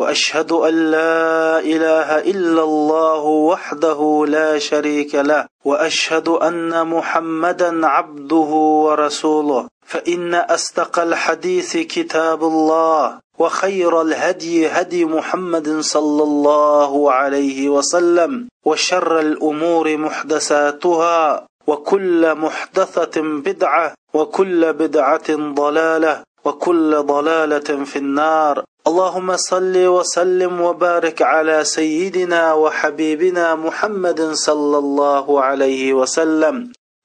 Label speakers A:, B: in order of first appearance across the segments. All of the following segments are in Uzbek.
A: وأشهد أن لا إله إلا الله وحده لا شريك له وأشهد أن محمدا عبده ورسوله. فإن أصدق الحديث كتاب الله وخير الهدي هدي محمد صلى الله عليه وسلم وشر الأمور محدثاتها وكل محدثة بدعة وكل بدعة ضلالة وكل ضلالة في النار. اللهم صل وسلم وبارك على سيدنا وحبيبنا محمد صلى الله عليه وسلم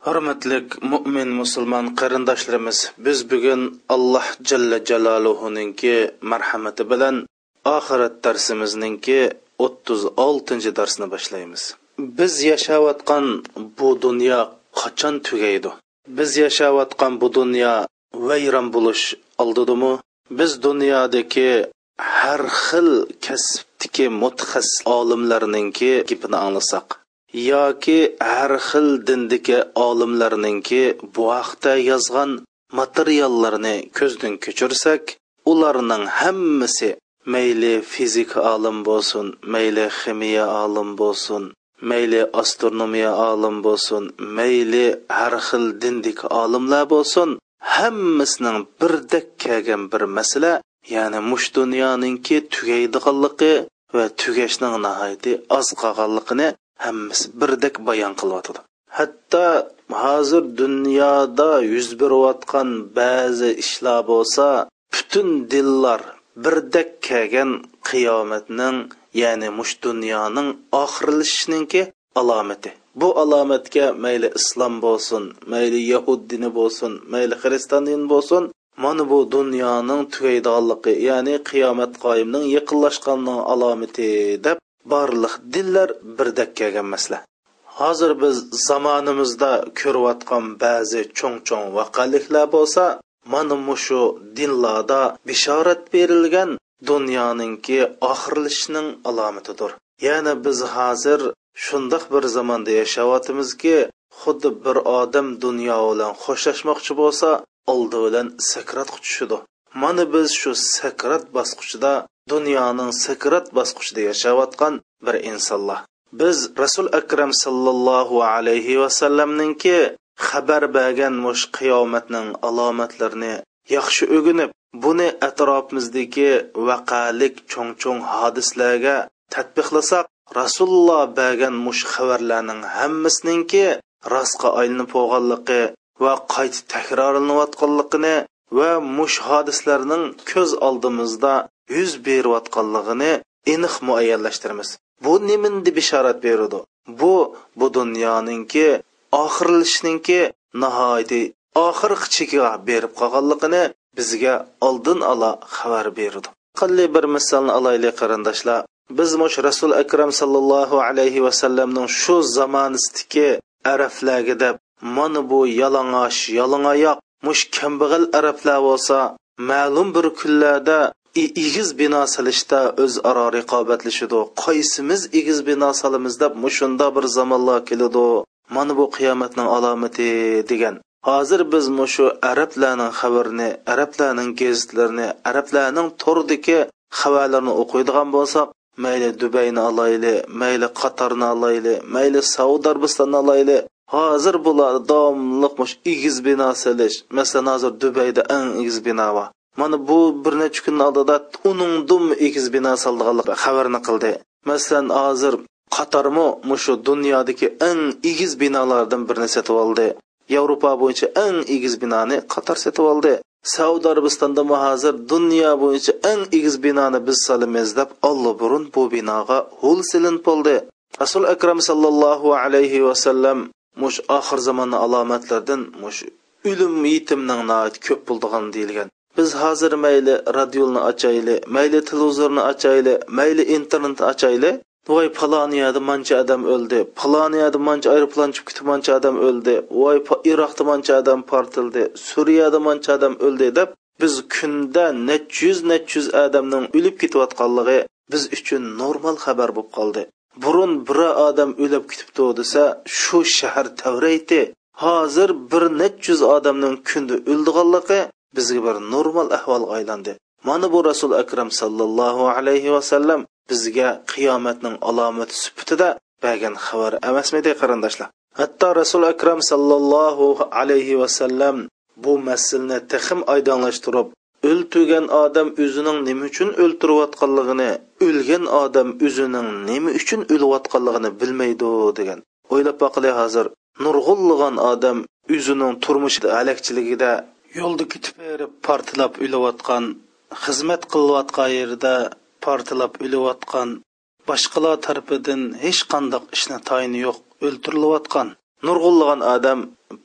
A: hurmatlik mo'min musulmon qarindoshlarimiz biz bugun alloh jalla jaloluhuninki marhamati bilan oxirat darsimizningki o'ttiz oltinchi darsni boshlaymiz biz yashayotgan bu dunyo qachon tugaydi biz yashayotgan bu dunyo vayron bo'lish oldidimi biz dunyodagi har xil kasbdagi mutaxassis olimlarninki gapini anglasak yoki har xil dindagi olimlarninki bu haqda yozgan materiallarni ko'zdan kechirsak ularning hammasi mayli fizika olim bo'lsin mayli ximiya olim bo'lsin mayli astronomiya olim bo'lsin mayli har xil dindik olimlar bo'lsin hammasining birdek kelgan bir masala ya'ni mush dunyoninki tugaydiganligi va tugashning nihoyati oz qolganligini hammasi birdek bayon qilyotidi hatto hozir dunyoda yuz berayotgan ba'zi ishlar bo'lsa butun dillar birdek kelgan qiyomatning ya'ni mush dunyoning oxirlashishiningki alomati. Bu alomatga mayli islom bo'lsin mayli yahud dini bo'lsin mayli xristian dini bo'lsin mana bu dunyoning tugaydiganligi ya'ni qiyomat qoyimning yaqinlashganining alomati deb barliq dinlar birdek kelgan masala hozir biz zamonimizda ko'rayotgan ba'zi cho'ng cho'ng voqeliklar bo'lsa mana mushu dinlarda bishorat berilgan dunyoningki oxirlishning alomatidir. Ya'ni biz hozir shundoq bir zamonda yashayotimizki xuddi bir odam dunyo bilan xo'shlashmoqchi bo'lsa oldi bilan sakrat quchishidi mana biz shu sakrat bosqichida dunyoning sakrat bosqichida yashayotgan bir insonlar. Biz rasul akram sallallohu alayhi vasallamninki xabar bergan mush qiyomatning alomatlarini yaxshi o'ginib buni atrofimizdagi vaqalik cho'ng cho'ng hodislarga tadbiqlasak rasululloh bergan mush xabarlarning hammasininki rostga aylanib bo'lganligi va qayta takrorlanayotganligini va mush hodislarning ko'z oldimizda yuz berayotganligini aniq muayyanlashtiramiz. Bu nimindi bishorat beradi? Bu bu dunyoninki oxirlashishiningki nihoyatda oxirgi chekiga berib qolganligini bizga oldin ola xabar berdi qanday bir misolni olaylik qarindoshlar biz mush rasul akram sallallohu alayhi vasallamning shu zamonisidagi arablarga deb mana bu yalang'och yalangoyoq mush kambag'al arablar bo'lsa ma'lum bir kunlarda egiz bino solishda o'zaro raqobatlashadi. Qaysimiz egiz bino solamiz deb mushunda bir zamonlar keladi. Mana bu qiyomatning alomati degan. Hozir biz mushu arablarning xabarini arablarning gazetlarini arablarning tordagi xabarlarni o'qiydigan bo'lsak mayli dubayni olayli mayli qatarni olayli mayli saudiya arabistonni olayli hozir bular davomliq igiz egiz bino silish masalan hozir dubayda eng egiz bino bor mana bu bir necha kun oldida uning dum egiz bino soldiganlik xabarni qildi masalan hozir qatarmi mushu dunyodagi eng egiz binolardan birini sotib oldi yevropa bo'yicha eng egiz binoni qatar sotib oldi saudiya arabistonda hozir dunyo bo'yicha eng egiz binoni biz solamiz deb burun bu binoga hul silin bo'ldi rasul akram sallallohu alayhi vasallam mush oxir zamonni alomatlaridan mush o'lim yetimning ko'p bo'ldigan deyilgan. Biz hozir mayli radiolni ochayli mayli televizorni ochayli mayli internetni ochayli voy paloniyada mancha odam o'ldi paloniyada mancha aeroplan chiqib ketib mancha odam o'ldi voy iroqda mancha odam portildi suriyada mancha odam o'ldi deb biz kunda necha yuz necha yuz odamning o'lib ketayotganligi biz uchun normal xabar bo'lib qoldi. Burun bir odam o'lib ketibdi desa shu shahar tavraydi hozir bir necha yuz odamning kunda o'ldiganligi bizga bir normal ahvolga aylandi. Mana bu rasul akram sallallohu alayhi vasallam bizga qiyomatning alomati sifatida bergan xabar emasmidi qarindoshlar? Hatto rasul akram sallallohu alayhi vasallam bu masalani texim oydinlashtirib o'ltirgan odam o'zining nima uchun o'ltirayotganligini o'lgan odam o'zining nima uchun o'layotganligini bilmaydi degan. O'ylab boqili hozir. Nurg'ullig'an odam o'zining turmush halakchiligida yo'lda ketib berib portlab o'layotgan xizmat qilayotgan yerda portlab o'layotgan boshqalar tarafidan hech qandoq ishni tayini yo'q o'ltirilayotgan. Nurg'ullig'an odam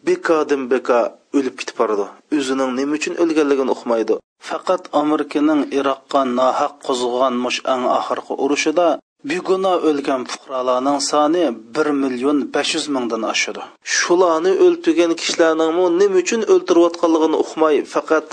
A: bekodan beko o'lib ketib boradi o'zining nima uchun o'lganligini uqmaydi. Faqat amerikaning iroqqa nohaq qo'zg'agan mush ang oxirgi urushida begunoh o'lgan fuqarolarning soni bir million besh yuz mingdan oshadi shularni o'ltirgan kishilarningmi nima uchun o'ltirayotganligini uqmay faqat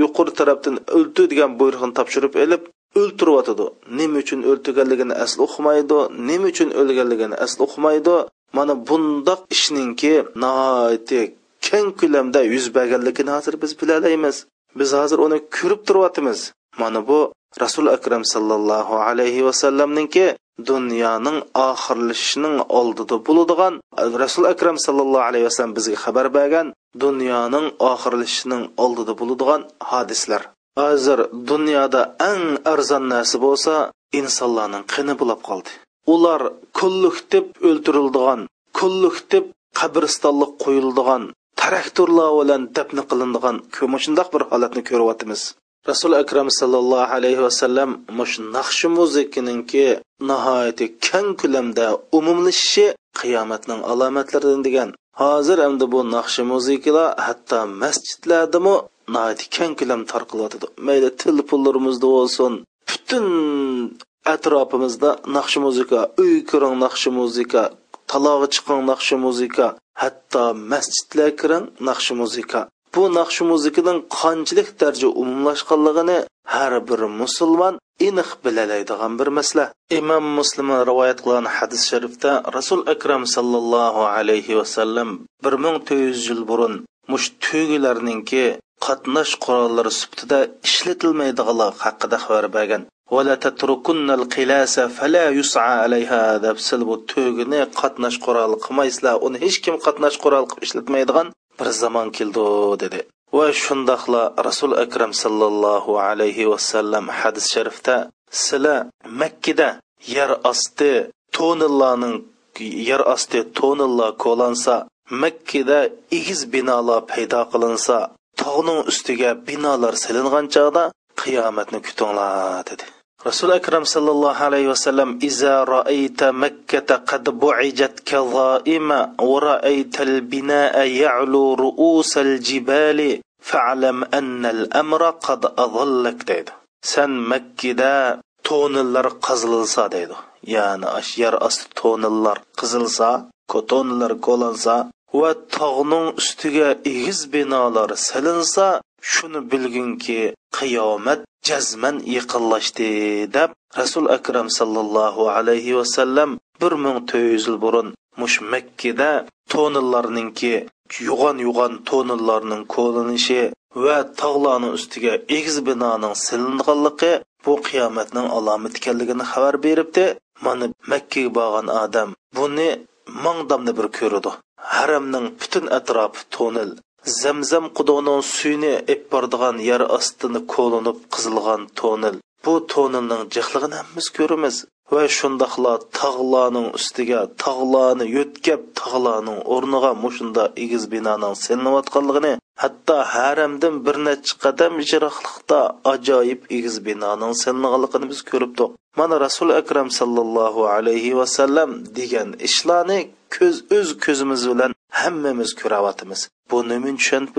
A: yuqori tarafdan o'ltir degan buyruqni topshirib olib o'ltiryotidi nima uchun o'ltirganligini asli uqmaydi nima uchun o'lganligini asli uqmaydi. Mana bundoq ishninki nihoyatda keng ko'lamda yuz berganligini hozir biz bilalaymiz. Biz hozir uni ko'rib turyapmiz mana bu rasul akram sallallohu alayhi vasallamninki dunyoning oxirlashishining oldida bo'ladigan rasul akram sallallohu alayhi vasallam bizga xabar bergan dunyoning oxirlashishining oldida bo'ladigan hodislar hozir dunyoda eng arzon narsa bo'lsa insonlarning qini bo'lib qoldi. Ular deb o'ldirildigan deb qabristonlik qo'yildigan traktorlar bilan dafn qilinadigan shundoq bir holatni ko'ryapmiz. Rasul akram sallallohu alayhi vasallam mush naqshi muzikininki nihoyatda keng ko'lamda umumlashishi qiyomatning alomatlaridan degan. Hozir endi bu naqshi muzikalar hatto masjidlardami nihoyatda keng ko'lam tarqalyotidi mayli telefonlarimizda bo'lsin. Butun atrofimizda naqshi muzika uy kiring naqshi muzika talog'i chiqqan naqshi muzika hatto masjidlar kiring naqshi muzika bu naqshi muzikaning qanchalik darja umumlashganligini har bir musulmon aniq bilalaydigan bir masala imom muslim rivoyat qilgan hadis sharifda rasul akram sallallohu alayhi vasallam bir ming to'rt yuz yil burun mush tugilarninki qatnash qurollari sifatida ishlatilmaydiganlar haqida xabar bergan ولا تتركن القلاس فلا يسعى عليها deb sil bu tugini qatnash quroli qilmaysizlar uni hech kim qatnash quroli qilib ishlatmaydigan bir zamon keldi dedi va shundoqla rasul akram sallallohu alayhi vasallam hadis sharifda sizlar makkada yer osti to'nillarning yer osti to'nillar qo'lansa makkada egiz binolar paydo qilinsa tog'ning ustiga binolar silingan chog'da qiyomatni kutinglar dedi. Rasul akram sallallohu alayhi vasallam iza ra'ayta makkata qad bu'ijat kadha'ima wa ra'ayta al-bina'a ya'lu ru'us al-jibali fa'lam anna al-amra qad adallak dedi. San makkada to'nillar qazilsa deydi ya'ni yer osti to'nillar qizilsa kotonlar ko'lansa va tog'ning ustiga egiz binolar silinsa shuni bilginki qiyomat jazman yaqinlashdi deb rasul akram sallallohu alayhi vasallam bir ming to'rt yuz yil burun mush makkada to'nillarninki yo'g'on yo'g'on to'nillarning ko'linishi va tog'larning ustiga egiz binoning silinganligi bu qiyomatning alomati ekanligini xabar beribdi. Mana makkaga borgan odam buni mangdamni bir ko'radi haramning butun atrofi to'nil. Zamzam quduqning suyini ep bordigan yer ostini ko'linib qizilgan to'nil. Bu to'nilning jihligini hammamiz ko'ramiz. Va shundoqla tog'larning ustiga tog'larni yo'tkab tog'larning o'rniga mushunda egiz binoning silinayotganligini hatto haramdan bir necha qadam jiroqliqda ajoyib egiz binoning silinganligini biz ko'ribdik mana rasul akram sallallohu alayhi vasallam degan ishlarni ko'z o'z ko'zimiz bilan hammamiz ko'ryapmiz bu nimin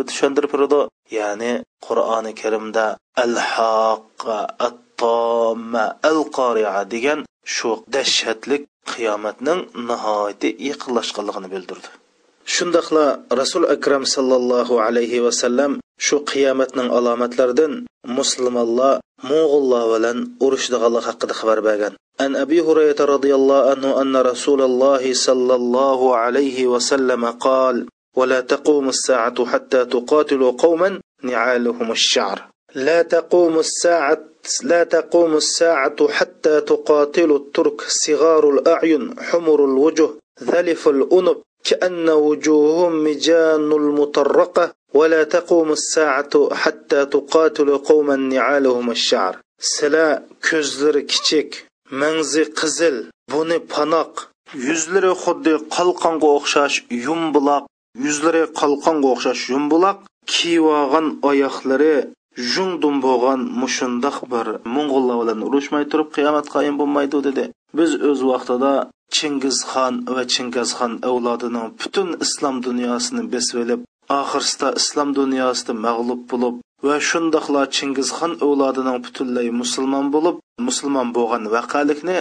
A: tushuntirib turadi? Ya'ni qur'oni karimda al haqqa at tomma al qori'a degan shu dahshatlik qiyomatning nihoyatda yaqinlashganligini bildirdi. Shundoqla rasul akram sallallohu alayhi vasallam shu qiyomatning alomatlaridan musulmonlar mo'g'ullar bilan urushdiganlik haqida xabar bergan. An abi hurayra roziyallohu anhu anna rasululloh sallallohu alayhi vasallam qol ولا تقوم الساعة حتى تقاتلوا قوما نعالهم الشعر. لا تقوم الساعة لا تقوم الساعة حتى تقاتل الترك. صغار الأعين حمر الوجه ذلف الأنب كأن وجوههم مجان المطرقة ولا تقوم الساعة حتى تقاتل قوما نعالهم الشعر. سلا كزلر كيچيك منزي قزل بني پاناق yuzlari xuddi qalqonga o'xshash yumbuloq yuzlari qalqonga o'xshash yumbuloq kiyvolgan oyoqlari jungdum bo'lgan mushundoq bir mo'ng'ullar bilan urushmay turib qiyomat qoyim bo'lmaydi dedi biz o'z vaqtida chingizxon va chingizxon avlodining butun islom dunyosini besib olib oxirsida islom dunyosida mag'lub bo'lib va shundoqla chingizxon avlodining butunlay musulmon bo'lib musulmon bo'lgan vaqalikni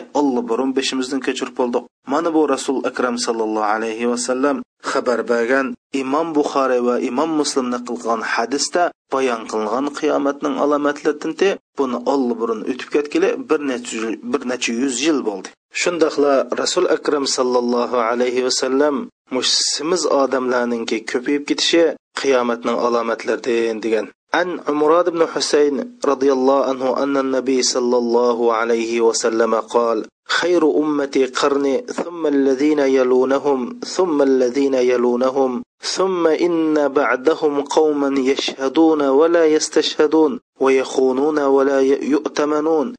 A: burun beshimizdan kechirib bo'ldik mana bu rasul akram sallallohu alayhi vasallam xabar bergan imom buxoriy va imom muslim naql qilgan hadisda bayon qilingan qiyomatning alomatlaridan buni burun o'tib ketgili bir necha bir necha yuz yil bo'ldi. Shundoqla rasul akram sallallohu alayhi vasallam mush simiz odamlarninki ko'payib ketishi qiyomatning alomatlaridan degan. عن عمران بن حسين رضي الله عنه أن النبي صلى الله عليه وسلم قال خير أمتي قرني ثم الذين يلونهم ثم الذين يلونهم ثم إن بعدهم قوما يشهدون ولا يستشهدون ويخونون ولا يؤتمنون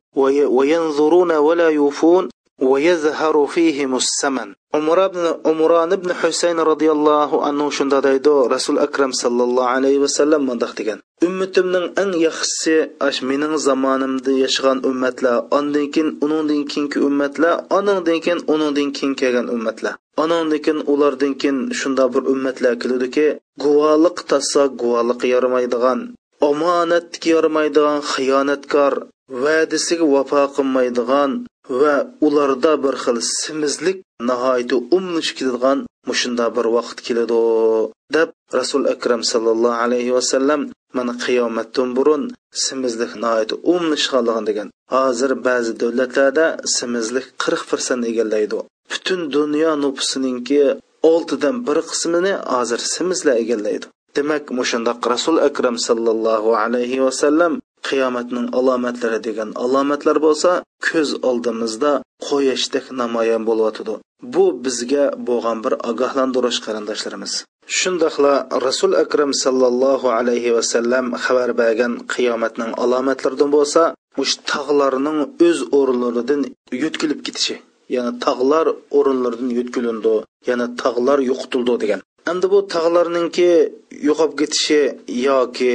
A: وينظرون ولا يوفون ويظهر فيهم السمن umar ibn umron ibn husayn roziyallohu anhu shunda deydi rasul akram sallallohu alayhi vasallam mundoq degan ummatimning eng yaxshisi ash mening zamonimda yashagan ummatlar ondan keyin uningdan keyingi ummatlar oningdan keyin uningdan keyin kelgan ummatlar oningdan keyin ulardan keyin shunda bir ummatlar keladiki guvohlik tassa guvohlik yaramaydigan omonatga yaramaydigan xiyonatkor va'disiga vafo qilmaydigan va ularda bir xil simizlik nihoyatda umnish keladigan mushunda bir vaqt keladi deb rasul akram sallallohu alayhi vasallam mana qiyomatdan burun simizlik nihoyatda umnishganligini degan. Hozir ba'zi davlatlarda simizlik qirq persent egallaydi. Butun dunyo nufusininki oltidan bir qismini hozir simizlar egallaydi. Demak mushundoq rasul akram sallallohu alayhi vasallam qiyomatning alomatlari degan alomatlar bo'lsa ko'z oldimizda qo'yashdek namoyon bo'lyotidi. Bu bizga bo'lgan bir ogohlantirish qarindoshlarimiz shundoqla rasul akram sallallohu alayhi vasallam xabar bergan qiyomatning alomatlaridan bo'lsa ush tog'larning o'z o'rinlaridan yutkilib ketishi ya'ni tog'lar o'rinlaridan yutkilindi ya'ni tog'lar yo'qitildi degan. Endi bu tog'larninki yo'qolib ketishi yoki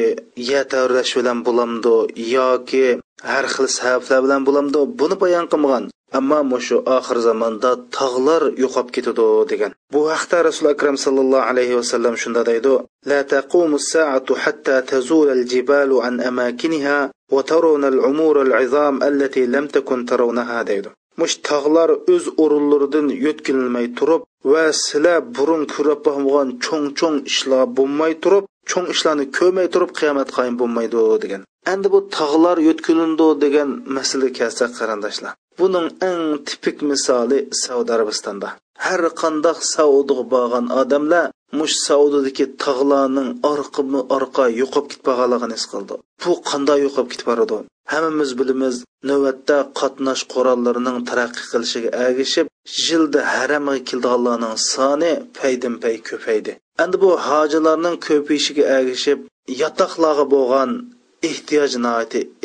A: yer tavrlash bilan bo'lamdi yoki har xil sabablar bilan bo'lamdi buni bayon qilmagan. Ammo mushu oxir zamonda tog'lar yo'qolib ketadi degan. Bu haqda rasuli akram sallallohu alayhi vasallam shunda deydi la taqumu saatu hatta tazula al jibalu an amakiniha wa tarawna al umur al izam allati lam takun tarawnaha deydi. Mush tog'lar o'z o'rinlaridan yo'tkilmay turib va sizlar burun ko'rib bo'lmagan cho'ng cho'ng ishlar bo'lmay turib cho'ng ishlarni ko'rmay turib qiyomat qoyim bo'lmaydi degan. Endi bu tog'lar yo'tkilindi degan masala kelsa qarindoshlar. Buning eng tipik misoli saudiya arabistonda har qandoq saudiga borgan odamlar mush saudidagi tog'larning orqimi orqa yo'qolib ketmaganligini his qildi. Bu qanday yo'qolib ketib boradi hammamiz bilamiz navbatda qatnash qurollarining taraqqiy qilishiga ergishib yilda haramga keldianlarning soni paydin pay ko'paydi. Endi bu hojilarning ko'payishiga ergishib yotoqlarga bo'lgan ehtiyoj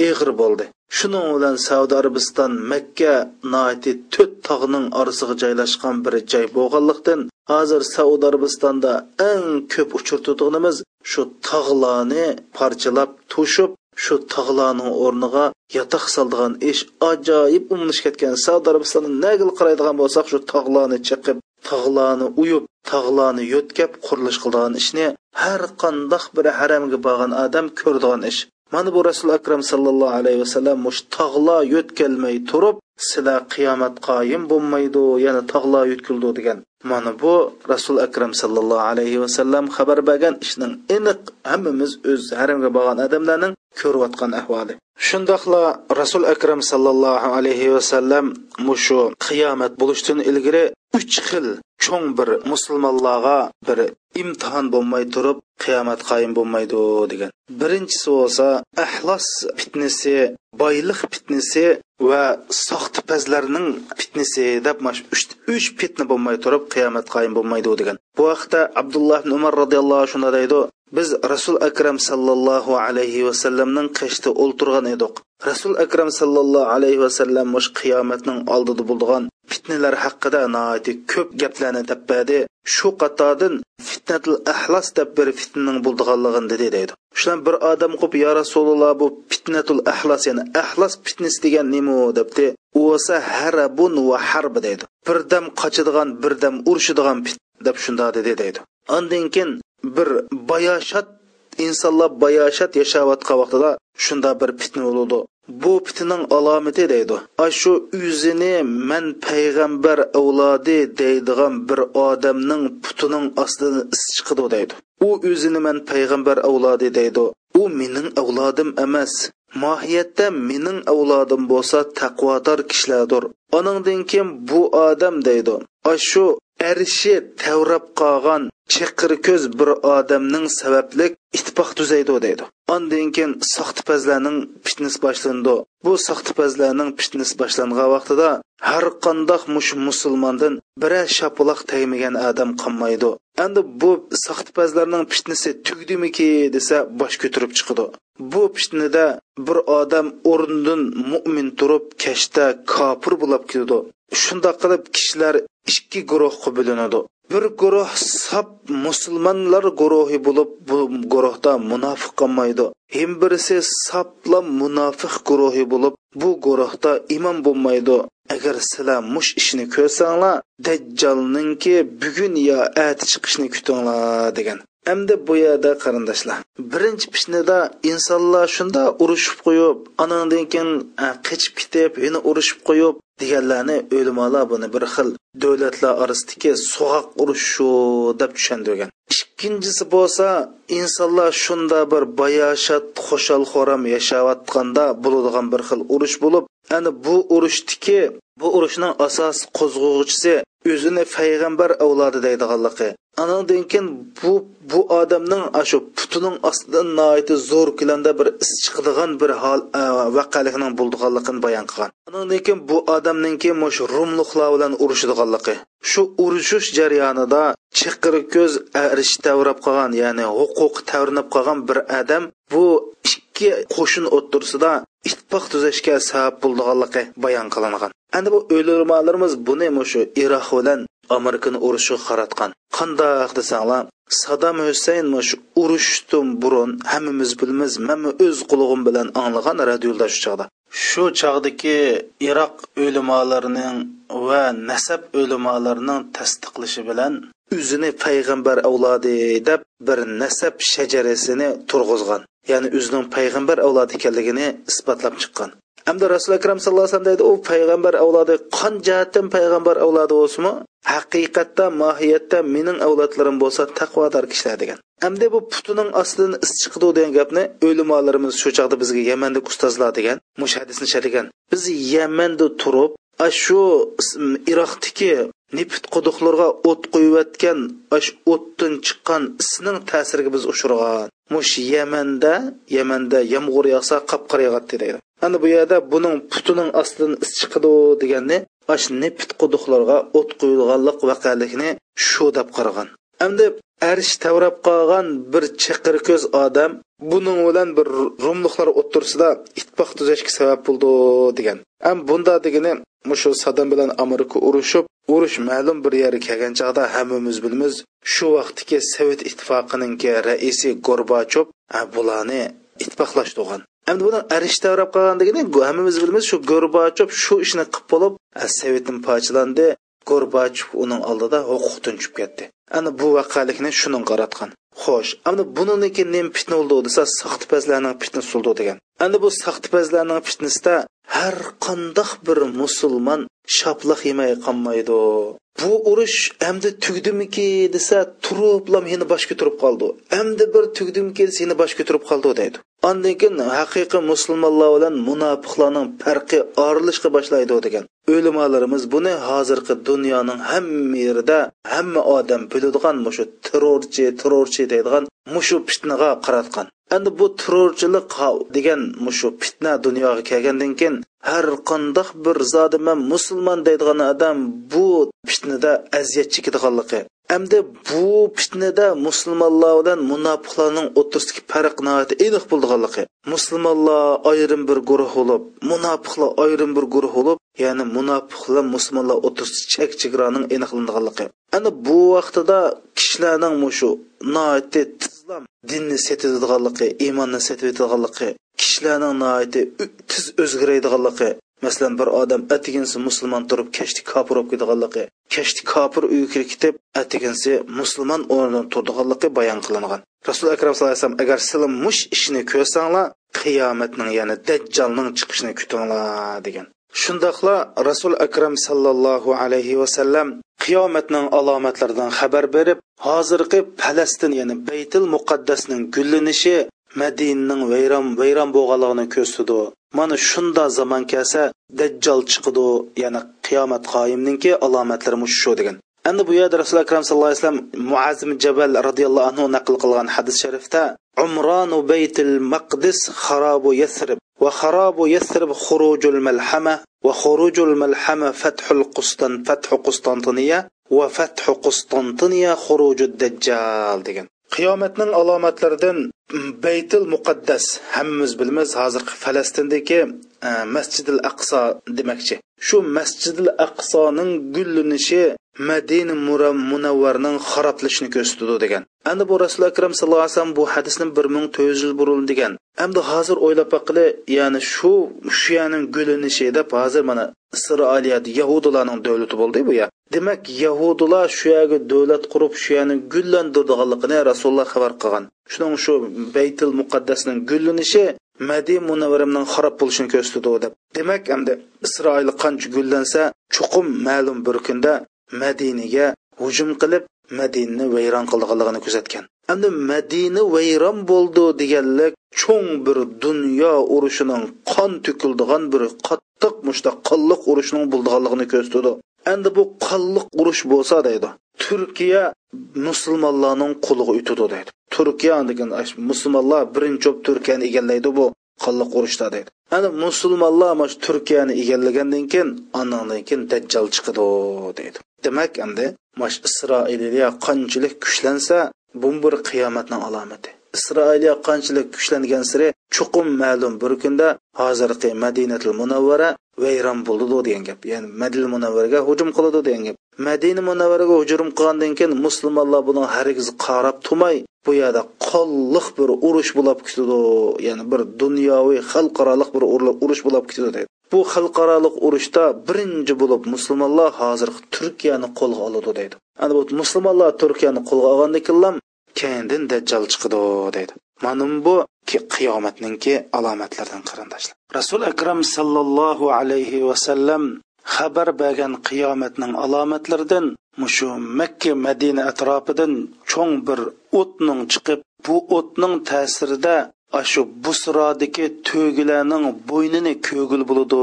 A: ig'ir bo'ldi. Shuning bilan saudiya arabiston makka noiti to'rt tog'ning orasiga joylashgan bir joy bo'lganlikdan hozir saudiya arabistonda eng ko'p uchirtadiganimiz shu tog'larni parchalab to'shib shu tog'larning o'rniga yotoq soldigan ish ajoyib umlish ketgan saudiya arabistonni nagil qaraydigan bo'lsak shu tog'larni chiqib tog'larni uyib tog'larni yo'tkab qurilish qiladigan ishni har qandoq bir haramga borgan odam ko'radigan ish. Mana bu rasul akram sallallohu alayhi vasallam mush tog'lar yo'tkalmay turib sizlar qiyomat qoyim bo'lmaydi yana tog'lar yo'tkildi degan. Mana bu rasul akram sallallohu alayhi vasallam xabar bergan ishning aniq hammamiz o'z harimga borgan odamlarning ko'rayotgan ahvoli. Shundoqla rasul akram sallallohu alayhi vasallam mushu qiyomat bo'lishdan ilgari uch xil cho'ng bir musulmonlarga bir imtihon bo'lmay turib qiyomat qoyim bo'lmaydi degan. Birinchisi bo'lsa ahlos fitnasi boylik fitnasi va soxtipazlarning fitnasi deb uch fitna bo'lmay turib qiyomat qoyim bo'lmaydi degan. Bu haqda abdulloh ibn umar roziyallohu anhu shunday deydi biz rasul akram sallallohu alayhi vasallamning qishda o'ltirgan edik. Rasul akram sallallohu alayhi vasallam mush qiyomatning oldida bo'lgan fitnalar haqida ko'p gaplarni tabbadi shu qatodan fitnatul ahlos deb bir fitnaning bo'ldiganligini dedi deydi shular bir odam qilib yo rasululloh bu fitnatul ahlos ya'ni ahlos fitnasi degan nima debdi. U bo'lsa harabun va harb deydi birdam qochadigan birdam urushadigan deb shunda dedi deydi ondan keyin bir bayoshat insonlar bayoshat yashayotgan vaqtida shunda bir fitna bo'ladi bu fitnaning alomati deydi. Shu o'zini man payg'ambar avlodi deydigan bir odamning putining ostidan is chiqadi deydi. U o'zini man payg'ambar avlodi deydi. U mening avlodim emas. Mohiyatda mening avlodim bo'lsa taqvodor kishilardir. Oningdan keyin bu odam deydi. Shu arshi tavrab qolgan chiqir ko'z bir odamning sabablik ittifoq tuzaydi deydi. Undan keyin soxtipazlarning fitnasi boshlandi. Bu soxtipazlarning fitnasi boshlangan vaqtida har qandoq mush musulmondan bira shapuloq tegmagan odam qolmaydi. Endi bu soxtipazlarning fitnasi tugdimiki desa bosh ko'tarib chiqadi bu fitnada bir odam o'rnidan mo'min turib kashta kofir bo'lib ketadi shundoq qilib kishilar ikki guruhga bo'linadi bir guruh sap musulmonlar guruhi bo'lib bu guruhda munofiq qolmaydi. Ham birisi sapla munofiq guruhi bo'lib bu guruhda imom bo'lmaydi. Agar sizlar mush ishni ko'rsanglar dajjolninki bugun yo ati chiqishni kutinglar degan. Әмді bu yerda qarindoshlar. Birinchi pishnida insonlar shunda urushib qo'yib anandan keyin qochib ketib yana urushib qo'yib deganlarni o'limalar buni bir xil davlatlar orasidagi соғақ urushu deb tushundirgan ikkinchisi bo'lsa insonlar shunda bir bayoshat xo'shal xo'ram yashayotganda bo'ladigan bir xil urush bo'lib ana bu urushdiki bu urushning asos qo'zg'uvchisi o'zini payg'ambar avlodi deydiganligi. Anandan keyin bu bu odamning shu putining ostidan noiti zo'r kilanda bir is chiqadigan bir hol e, vaqalikning bo'ldiganligini bayon qilgan. Anandan keyin bu odamninki mush rumluqlar bilan urushadiganligi. Shu urushish jarayonida chiqir ko'z arish tavrab qolgan ya'ni huquq tavrinib qolgan bir odam bu ikki qo'shin o'ttirsida ittifoq tuzashga sabab bo'ldiganligi bayon qilingan endi bu o'limalarimiz buni shu iroq bilan amerikani urushiga qaratgan. Qandoq desanglar sadam husayn shu urushdan burun hammamiz bilmiz man o'z qulog'im bilan anglagan radioda shu chog'da. Shu chog'dagi iroq o'limolarining va nasab o'limolarining tasdiqlashi bilan o'zini payg'ambar avlodi deb bir nasab shajarasini turg'izgan. Ya'ni o'zining payg'ambar avlodi ekanligini isbotlab chiqqan. Hamda rasuli akram sallallohu alayhi vasallam deydi u payg'ambar avlodi qon jihatdan payg'ambar avlodi bo'lsinmi haqiqatda mohiyatda mening avlodlarim bo'lsa taqvodor kishilar degan. Hamda bu putining ostidan is chiqdi degan gapni o'limolarimiz shu chog'da bizga yamanda ustozlar degan mush hadisni sharhigan biz yamanda turib shu iroqdagi nipit quduqlarga o't qo'yayotgan ash o'tdan chiqqan isning ta'siriga biz uchirgan mush yamanda yamanda yomg'ir yog'sa qop qora yog'adi deydi. Ana bu yerda buning putining ostidan is chiqadi deganni ash nipit quduqlarga o't qo'yilganlik vaqalikni shu deb qaragan. Endi arish tavrab qolgan bir chaqir ko'z odam buning bilan bir rumliqlar o'ttirsida ittifoq tuzashga sabab bo'ldi degan. Am bunda degani mushu sadam bilan amerika urushib urush ma'lum bir yerga kelgan chog'da hammamiz bilamiz shu vaqtdagi sovet ittifoqininki raisi gorbachov bularni ittifoqlashtirgan endi buni arish tavrab qolgan degani hammamiz bilamiz shu gorbachov shu ishni qilib bo'lib sovetni parchalandi. Gorbachov uning oldida huquq tunchib ketdi. Ana bu voqelikni shuning qaratgan. Xo'sh ana buniki nim fitna bo'ldi desa saxtipazlarning fitnasi bo'ldi degan. Endi bu saxtipazlarning fitnasida har qandoq bir musulmon shoplaq yemay qolmaydi bu urush endi tugdimiki desa turiblam meni bosh ko'tirib qoldi endi bir tugdimki seni bosh ko'tirib qoldi deydi Ondan keyin haqiqiy musulmonlar bilan munofiqlarning farqi orilishga boshlaydi degan. O'limalarimiz buni hozirgi dunyoning hamma yerida hamma odam biladigan mushu terrorchi, terrorchi deydigan mushu fitnaga qaratgan. Endi bu terrorchilik degan mushu fitna dunyoga kelgandan keyin har qandoq bir zodi man musulmon deydigan odam bu fitnada aziyat chekadiganligi hamda bu fitnada musulmonlar bilan munofiqlarning o'rtasidagi farq aniq bo'lganligi musulmonlar ayrim bir guruh bo'lib munofiqlar ayrim bir guruh bo'lib ya'ni munofiqlar musulmonlar o'rtasida chek chegaraning aniqlanganligi. Ana bu vaqtida kishilarning mushu islom dinni sotadiganligi iymonni setadiganligi kishilarning noiti tiz o'zgaradiganligi masalan bir odam atiginsi musulmon turib kashti kofir bo'lib ketganligi kashti kofir uyga ketib atiginsi musulmon o'rnidan turdiganligi bayon qilingan. Rasul akram sallallohu alayhi vasallam agar sizlar mush ishni ko'rsanglar qiyomatning ya'ni dajjolning chiqishini kutinglar degan. Shundoqla rasul akram sallallohu alayhi vasallam qiyomatning alomatlaridan xabar berib hozirgi falastin ya'ni baytil muqaddasning gullanishi madinaning vayron vayron bo'lganligini ko'rsatdi. Mana shunda zamon kelsa dajjal chiqidi ya'ni qiyomat qoyimninki alomatlari shu degan. Endi bu yerda rasuli akram sallallohu alayhi vasallam muazim jabal roziyallohu anhu naql qilgan hadis sharifda umronu baytil maqdis xarobu yasrib. Va يثرب yasrib الملحمة malhama va فتح malhama فتح qustan وفتح qustantiniya va الدجال qustantiniya dajjal degan. Qiyomatning alomatlaridan baytul muqaddas hammamiz bilamiz hozirgi falastindagi e, masjidil aqso demakchi. Shu masjidil aqsoning gullanishi madina munavvarning xaroblashini ko'rsatdi degan. Endi bu rasuli akram sallallohu alayhi vasallam bu hadisni bir ming to'rt yuz burun degan. Endi hozir o'ylab baqili ya'ni shu shuyaning gullanishi deb hozir mana isroiliyat yahudilarning davlati bo'ldi bu ya. Demak yahudilar shu yerga davlat qurib shu yerni rasululloh xabar qilgan. Shuning shu baytil muqaddasning gullanishi madi munavvarimning xarob bo'lishini ko'rsatdi deb. Demak endi isroil qancha gullansa chuqum ma'lum bir kunda madinaga hujum qilib madinani vayron qilganligini kuzatgan endi madina vayron bo'ldi deganlik cho'ng bir dunyo urushining qon to'kildigan bir qattiq mushta qalliq urushining bo'ldiganligini ko'rsatdi. Endi bu qalliq urush bo'lsa deydi. Turkiya musulmonlarning quliga o'tadi deydi. Turkiya degan musulmonlar birinchi bo'lib turkiyani egallaydi bu qonliq urushda deydi. Ana musulmonlar mana shu turkiyani egallagandan keyin anandan keyin dajjal chiqadi deydi. Demak endi mash isroiliya qanchalik kuchlansa bu bir qiyomatning alomati isroiliya qanchalik kuchlangan siri chuqum ma'lum. Bir kunda hozirgi madinatul munavvara vayron bo'ldi degan gap. Ya'ni madina munavvaraga hujum qiladi degan gap. Madina munavvaraga hujum qilgandan keyin musulmonlar buni hargiz qarab turmay bu yerda qolliq bir urush bo'lib ketadi ya'ni bir dunyoviy xalqaroliq bir urush bo'lib ketadi deydi. Bu xalqaroliq urushda birinchi bo'lib musulmonlar hozir turkiyani qo'lga oladi deydi. Ana bu musulmonlar turkiyani qo'lga olgandan keyin keyindan dajjal chiqdi deydi mana bu qiyomatninki alomatlaridan qarindoshlar rasul akram sallallohu alayhi vasallam xabar bergan qiyomatning alomatlaridan mushu makka madina atrofidan cho'ng bir o'tning chiqib bu o'tning ta'sirida shu busrodagi to'gilarning bo'ynini ko'gil bo'ladi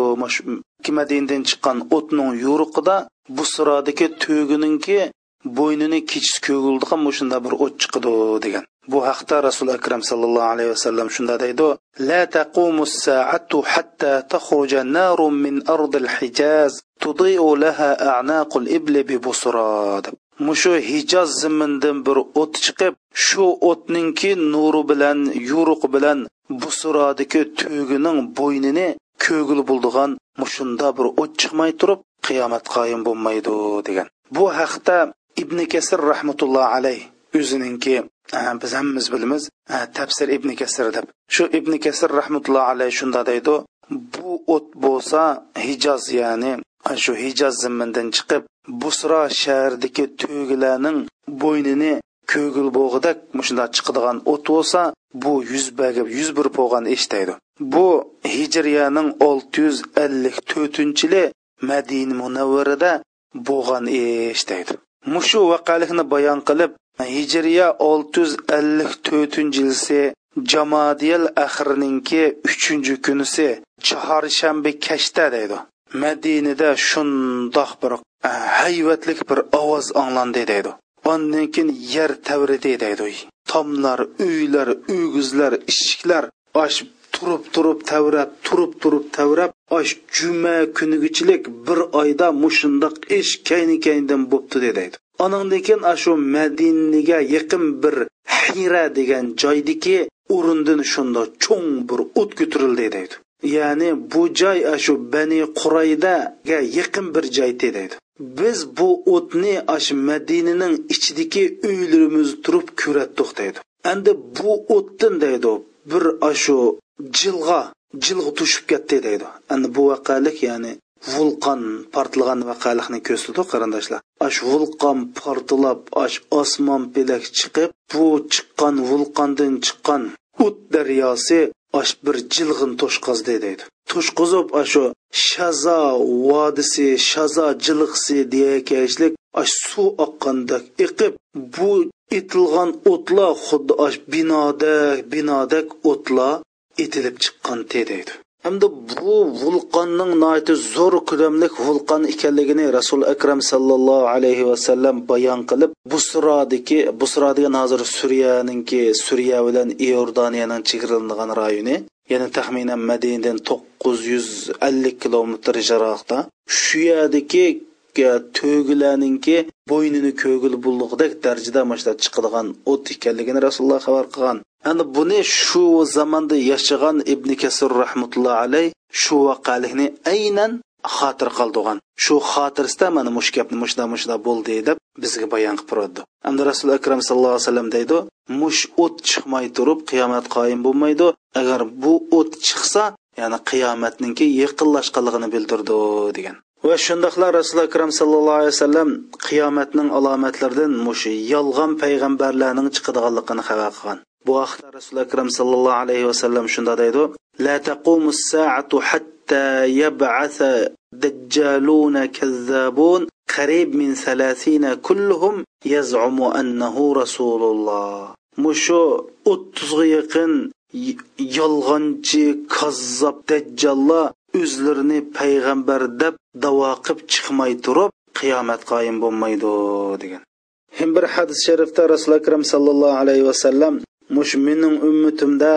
A: madinadan chiqqan o'tning yo'riqida busrodagi to'gininki bo'ynini kechis ko'gildigan shunda bir o't chiqadi degan. Bu haqda rasul akram sallallohu alayhi vasallam shunda deydi la taqumu saatu hatta takhruja narun min ardil hijaz tudiu laha a'naqul ibli bi busra. mushu hijoz zimindan bir o't chiqib shu o'tninki nuri bilan yuruq bilan busrodagi tugining bo'ynini ko'gil bo'ldigan mushunda bir o't chiqmay turib qiyomat qoyim bo'lmaydi degan. Bu haqda ibn kasir rahmatulloh alayh o'zininki biz hammamiz bilamiz tafsir ibn kasir deb. Shu ibn kasir rahmatulloh alayh shunda deydi bu o't bo'lsa hijoz ya'ni shu hijoz zimmindan chiqib busro shahridagi tugilarning bo'ynini ko'gil bo'g'idak mushunda chiqadigan o't bo'lsa bu yuz bagib yuz bir bo'lgan eshitaydi bu hijriyaning olti yuz ellik to'rtinchi yili madina munavvarida bo'lgan ish deydi. Mushu vaqalikni bayon qilib hijriya olti yuz ellik to'rtinchi yilsi jamadiyal axirininki uchinchi kunisi chorshanba kashta deydi. Madinada shundoq bir e, hayvatlik bir ovoz anglandi deydi. Ondan keyin yer tavridi deydi. Tomlar uylar uyguzlar eshiklar oshib turib turib tavrab turib turib tavrab osh juma kunigichilik bir oyda mushundoq ish kayni kayndan bo'pti deydi anandan keyin shu madinaga yaqin bir hira degan joydiki o'rindan shunda cho'ng bir o't ko'tarildi deydi ya'ni bu joy shu bani quraydaga yaqin bir joy deydi biz bu o'tni shu madinaning ichidagi uylarimiz turib ko'ratdik deydi. Endi bu o'tdan deydi bir shu jilg'a jilg'a tushib ketdi deydi. Endi bu vaqalik ya'ni vulqon portlagan vaqalikni ko'rsatdi qarindoshlar. Ash vulqon portlab ash osmon pelak chiqib bu chiqqan vulqondan chiqqan o't daryosi ash bir jilg'in to'shqazdi deydi. To'shqizib ashu shazo vodisi shazo jilg'isi deyakashlik ash suv oqqandak iqib bu itilgan o'tlar xuddi ash binodak binodak o'tlar etilib chiqqan deydi. Hamda bu vulqonning noiti zo'r ko'lamlik vulqon ekanligini rasul akram sallallohu alayhi vasallam bayon qilib busrodiki busro degan hozir suriyaninki suriya bilan iordaniyaning chegaralangan rayoni ya'ni taxminan madinadan to'qqiz yuz ellik kilometr jaroqda shu yerdagi to'gilarninki bo'ynini ko'gil bulliqdek darajada mana chiqadigan o't ekanligini rasululloh xabar qilgan. Endi buni shu zamonda yashagan ibn kasir rahmatulloh alay shu voqelikni aynan xotir qildigan. Shu xotirsida mana mush gapni mushda mushda bo'ldi deb bizga bayon qilib turadi. Endi rasul akram sallallohu alayhi vasallam deydi mush o't chiqmay turib qiyomat qoyim bo'lmaydi. Agar bu o't chiqsa ya'ni qiyomatninki yaqinlashganligini bildirdi degan. Va shundoqlar rasuli akram sallallohu alayhi vasallam qiyomatning alomatlaridan mush yolg'on payg'ambarlarning chiqadiganligini xabar qilgan. Bu haqda rasuli akram sallallohu alayhi vasallam shunda deydi. La taqumu saatu hatta yab'atha dajjaluna kazzabun. Qarib min salasina kulluhum yaz'umu annahu rasululloh. Mushu o'ttizga yaqin yolg'onchi kazzob dajjallar o'zlarini payg'ambar deb davo qilib chiqmay turib qiyomat qoyim bo'lmaydi degan. Ham bir hadis sharifda rasuli akram sallallohu alayhi vasallam mush mening ummatimda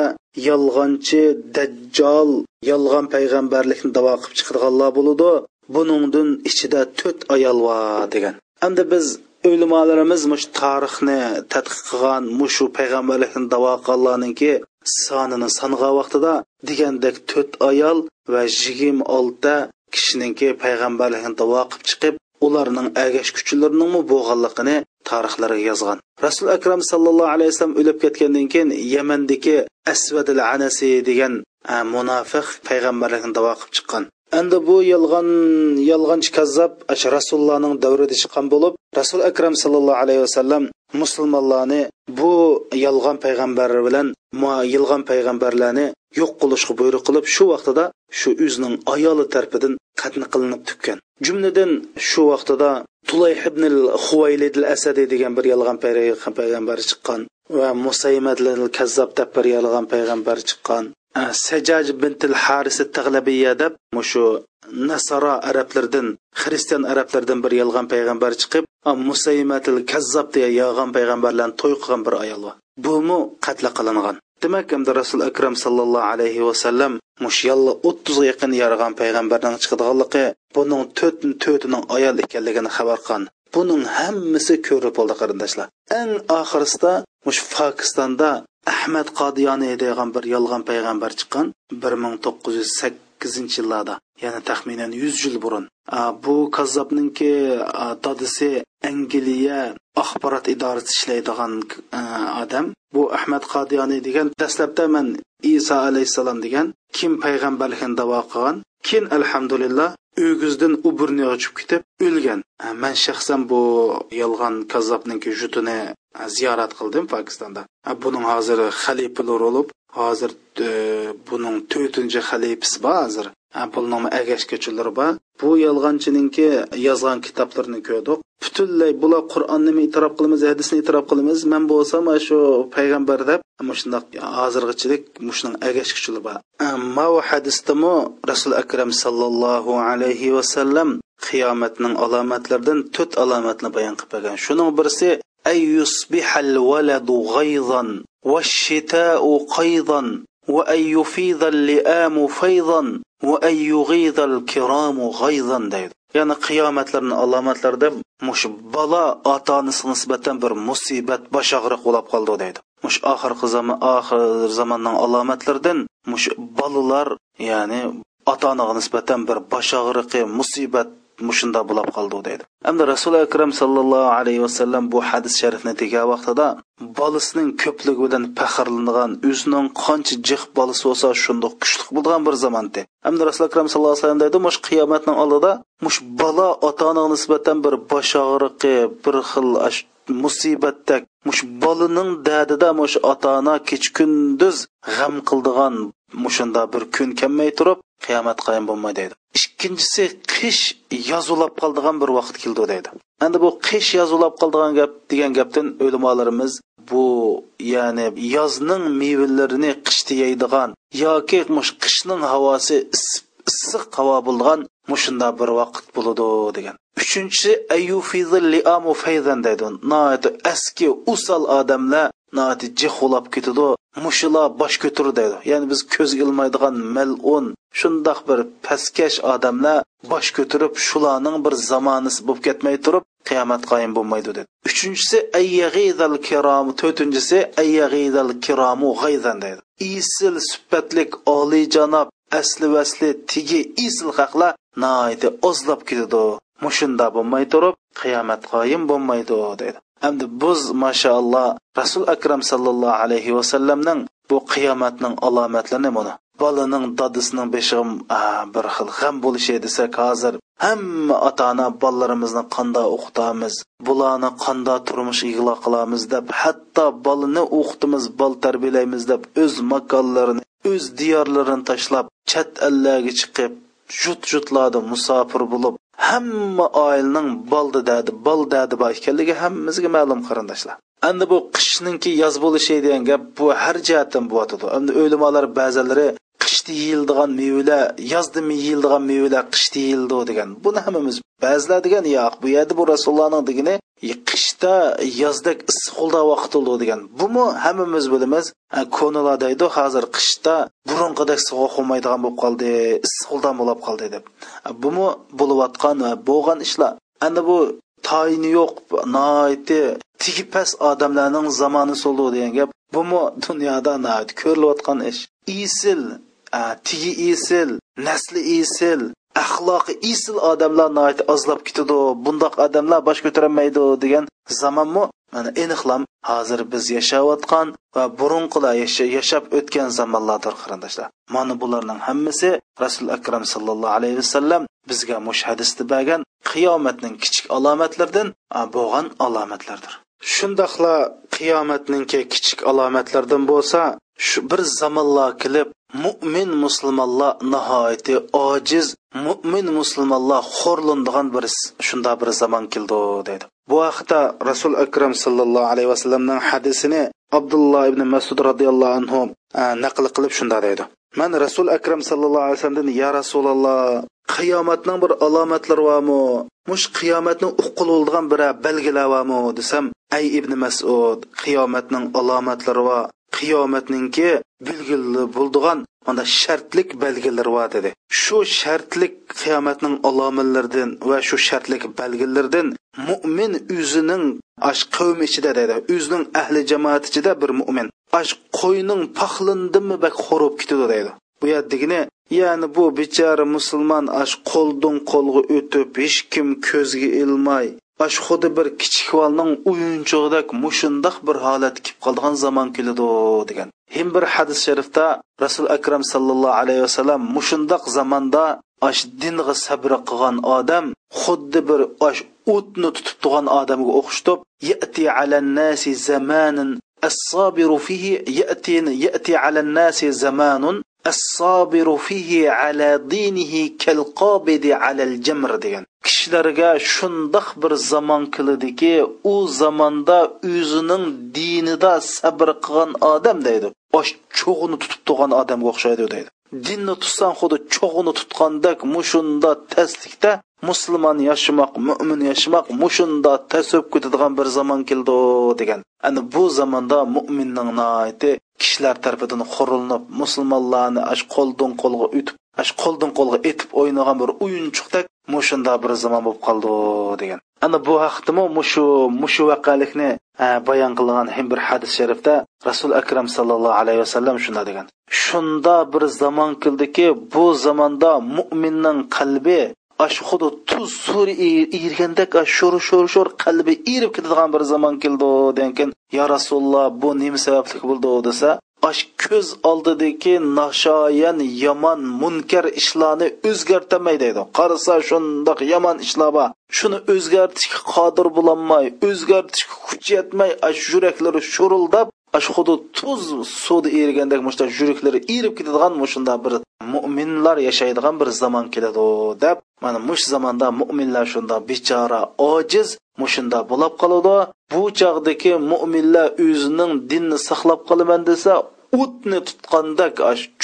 A: yolg'onchi dajjol yolg'on payg'ambarlikni davo qilib chiqadiganlar bo'ladi buningdan ichida to'rt ayol bor degan. Endi biz ulamolarimiz mush tarixni tadqiq qilgan mushu payg'ambarlikni davo qilganlarninki sonini sangan vaqtida degandek to'rt ayol va yigirma oltita kishiningki payg'ambarlikni davo qilib chiqib ularning agash kuchlarining bo'lganligini tarixlariga yozgan. Rasul akram sallallohu alayhi vasallam o'lib ketgandan keyin yamandagi asvadil anasi degan munofiq payg'ambarlikni davo qilib chiqqan. Endi bu yolg'on yolg'onchi kazzob rasulullohning davrida chiqqan bo'lib rasul akram sallallohu alayhi vasallam musulmonlarni bu yolg'on payg'ambar bilan yolg'on payg'ambarlarni yo'q qilishga buyruq qilib shu vaqtida shu o'zining ayoli tarafidan qatni qilinib tukkan jumladan shu vaqtida tulayh ibn huvaylid al asadi degan bir yolg'on payg'ambar chiqqan va musaymat kazzob deb bir yolg'on payg'ambar chiqqan. Sajaj bintil harisi tag'labiya deb mushu nasara arablardan xristian arablardan bir yolg'on payg'ambar chiqib musaymatil kazzob deya yolg'on payg'ambarlarni to'y qilgan bir ayol. Bor bumi qatl qilingan? Demak hamda rasul akram sallallohu alayhi vasallam mush yalla o'ttizga yaqin yarg'an payg'ambarning chiqadiganligi buning to'rt to'rtining ayol ekanligini xabar qilgan. Buning hammasi ko'rib bo'ldi qarindoshlar. Eng oxirida mush pokistonda ahmad qodiyoniy degan bir yolg'on payg'ambar chiqqan bir ming to'qqiz yuz sakkizinchi yillarda ya'ni taxminan yuz yil burun. Bu kazzobninki dadisi angliya axborot idorasi ishlaydigan odam bu ahmad qodiyoniy degan dastlabda man iso alayhissalom degan kim payg'ambarlikni davo qilgan. Keyin alhamdulillah o'gizdan uburni ochib ketib o'lgan. Man shaxsan bu yolg'on kazzobninki jutini ziyorat qildim pokistonda. Buning hozir xalifalar bo'lib hozir e, buning to'rtinchi xalifasi bor hozir. Pulning agashgachilari bor. Bu yolg'onchininki yozgan kitoblarini ko'rdik. Butunlay bular qur'onni e'tirof qilamiz hadisni e'tirof qilamiz. Man bo'lsam shu payg'ambar deb shundoq hozirgichilik shuning agashgachilari bor. Ammo hadisdami? Rasul akram sallallohu alayhi vasallam qiyomatning alomatlaridan to'rt alomatni bayon qilib bergan. Shuning birisi ay yusbihal valadu g'ayzan والشتاء قيضا وأن يفيض اللئام فيضا وأن يغيظ الكرام غيظا deydi ya'ni qiyomatlarni alomatlarida mush bola ota onasiga nisbatan bir musibat boshog'riq bo'lib qoldi deydi mush oxirgi zamon oxir zamonning alomatlaridan mush bolalar ya'ni ota onaga nisbatan bir boshog'riqi musibat mushunda bo'lib qoldi deydi. Hamda rasuli akram sallallohu alayhi vasallam bu hadis sharifni degan vaqtida bolasining ko'pligi bilan faxrlanadigan o'zining qancha jiq bolasi bo'lsa shundoq kuchli bo'lgan bir zamonda hamda rasuli akram sallallohu alayhi vasallam deydi mush qiyomatning oldida mush bola ota onaga nisbatan bir bosh og'riqi bir xil musibatda mush bolaning dadida mush ota ona kech kunduz g'am qildigan mushunda bir kun kelmay turib qiyomat qoyim bo'lmaydi deydi. Ikkinchisi qish yozulab qoldigan bir vaqt keldi deydi. Endi bu qish yozulab qoldigan gap degan gapdan o'limolarimiz bu ya'ni yozning mevalarini qishda yeydigan yoki mush qishning havosi issiq havo bo'lgan mushunda bir vaqt bo'ladi degan. Uchinchisi ayyufizilliamu fayzan deydi. Eski usal odamlar nati jihulab ketadi. Mushila bosh ko'tur deydi. Ya'ni biz ko'zga ilmaydigan mal'un shundoq bir pastkash odamlar bosh ko'tirib shularning bir zamonisi bo'lib ketmay turib qiyomat qoyim bo'lmaydi dedi. Uchinchisi ayyag'izal kirom to'rtinchisi ayyag'izal kiromu g'ayzan deydi. Isil sifatlik oliyjanob asli vasli tigi isil haqlar naiti ozlab ketadi. Mushunda bo'lmay turib qiyomat qoyim bo'lmaydi dedi hamda biz mashaalloh rasul akram sallallohu alayhi vasallamning bu qiyomatning alomatlarini buni bolaning dadisining beshig'im bir xil g'am bo'lishi desak hozir hamma ota ona bolalarimizni qanday o'qitamiz bularni qanday turmush ig'lo qilamiz deb hatto bolani o'qitimiz bol tarbiyalaymiz deb o'z makonlarini o'z diyorlarini tashlab chet ellarga chiqib jut jutlarda musofir bo'lib hamma oilaning boldi dadi bol dadi bor ekanligi hammamizga ma'lum qarindoshlar. Endi bu qishninki yoz bo'lishi degan gap bu har jihatdan bo'yotidi endi o'limalar ba'zilari qishda yeyildigan mevalar yozda yeyildigan mevalar qishda yeyildi degan. Buni hammamiz ba'zilar degan yo'q. Bu yerda bu rasulullohning degani qishda yozdek issiqda vaqt bo'ldi degan. Bumi hammamiz bilamiz ko'nalar deydi hozir qishda burunqidek sovuq bo'lmaydigan bo'lib qoldi issiqda bo'lib qoldi deb. Bumi bo'layotgan va bo'lgan ishlar. Ana bu tayini yo'q noiti tigi past odamlarning zamoni soldi degan gap. Bumi dunyoda ko'rilayotgan ish. Isil tigi isil nasli isil axloqi isil odamlar ozlab ketadi bundoq odamlar bosh ko'tarolmaydi degan zamonmi mana aniqlam hozir biz yashayotgan va burunqilar yashab o'tgan zamonlardir qarindoshlar mana bularning hammasi rasul akram sallallohu alayhi vasallam bizga mush hadisni bergan qiyomatning kichik alomatlaridan bo'lgan alomatlardir shundoqla qiyomatninki kichik alomatlardan bo'lsa shu bir zamonlar kelib mo'min musulmonlar nihoyatda ojiz mo'min musulmonlar xo'rlandigan bir shunda bir zamon keldi deydi bu haqda rasul akram sallallohu alayhi vasallamning hadisini abdulloh ibn masud roziyallohu anhu e, naql qilib shunda deydi man rasul akram sallallohu alayhi vasallamdan ya rasululloh qiyomatning bir alomatlari bormi mush qiyomatni uqiladigan bir belgilar bormi desam ay ibn masud qiyomatning alomatlari va qiyomatninki belgili bo'ldigan mana shartlik belgilari bor dedi. Shu shartlik qiyomatning alomatlaridan va shu shartlik belgilaridan mo'min o'zining ash qavm ichida dedi. O'zining ahli jamoat ichida bir mo'min ash qo'yning paxlindimi bak xo'rib ketadi deydi bu yerdagini ya'ni bu bechora musulmon ash qo'ldan qo'lga o'tib hech kim ko'zga ilmay ash xuddi bir kichik bolning o'yinchig'idek mushundoq bir holat kelib qolgan zamon keladi degan hem bir hadis sharifda rasul akram sallallohu alayhi vasallam mushundoq zamonda ash dinga sabr qilgan odam xuddi bir ash o'tni tutib turgan odamga o'xshatib yati alan nasi zamanin الصابر فيه يأتي يأتي على الناس زمان assobiru fihi ala dinihi kalqobidi alal jamr degan. Kishilarga shundoq bir zamon kiladiki u zamonda o'zining dinida sabr qilgan odam deydi. Osh cho'g'ini tutib turgan odamga o'xshaydi deydi. Dinni tutsang xuddi cho'g'ini tutgandek mushunda taslikda musulmon yashamoq mo'min yashamoq mushunda tasib ketadigan bir zamon keldi degan. Ana bu zamonda mo'minning kishilar tarafidan qurilinib musulmonlarni ash qo'ldan qo'lga o'tib ash qo'ldan qo'lga etib o'ynagan bir o'yinchoqdek mushunda bir zamon bo'lib qoldi degan. Ana bu haqdimi? Mushu mushu vaqalikni bayon qilgan ham bir hadis sharifda rasul akram sallallohu alayhi vasallam shunda degan. Shunda bir zamon keldiki bu zamonda mo'minning qalbi ash xuddi tuz suv ergandek sho'r sho'r sho'r qalbi erib ketadigan bir zamon keldi degan yo rasululloh bu nima sababli bo'ldi desa ash ko'z oldidagi nashoyan yomon munkar ishlarni o'zgartamaydi deydi. Qarasa shundoq yomon ishlar bor. Shuni o'zgartishga qodir bo'lolmay o'zgartishga kuch yetmay yuraklari sho'rildab ash xuddi tuz suvda erigandek mushta yuraklari erib ketadigan mushunda bir mo'minlar yashaydigan bir zamon keladi deb mana mush zamonda mo'minlar shunda bechora ojiz mushunda bo'lib qoladi. Bu chog'dagi mo'minlar o'zining dinni saqlab qolaman desa o'tni tutgandek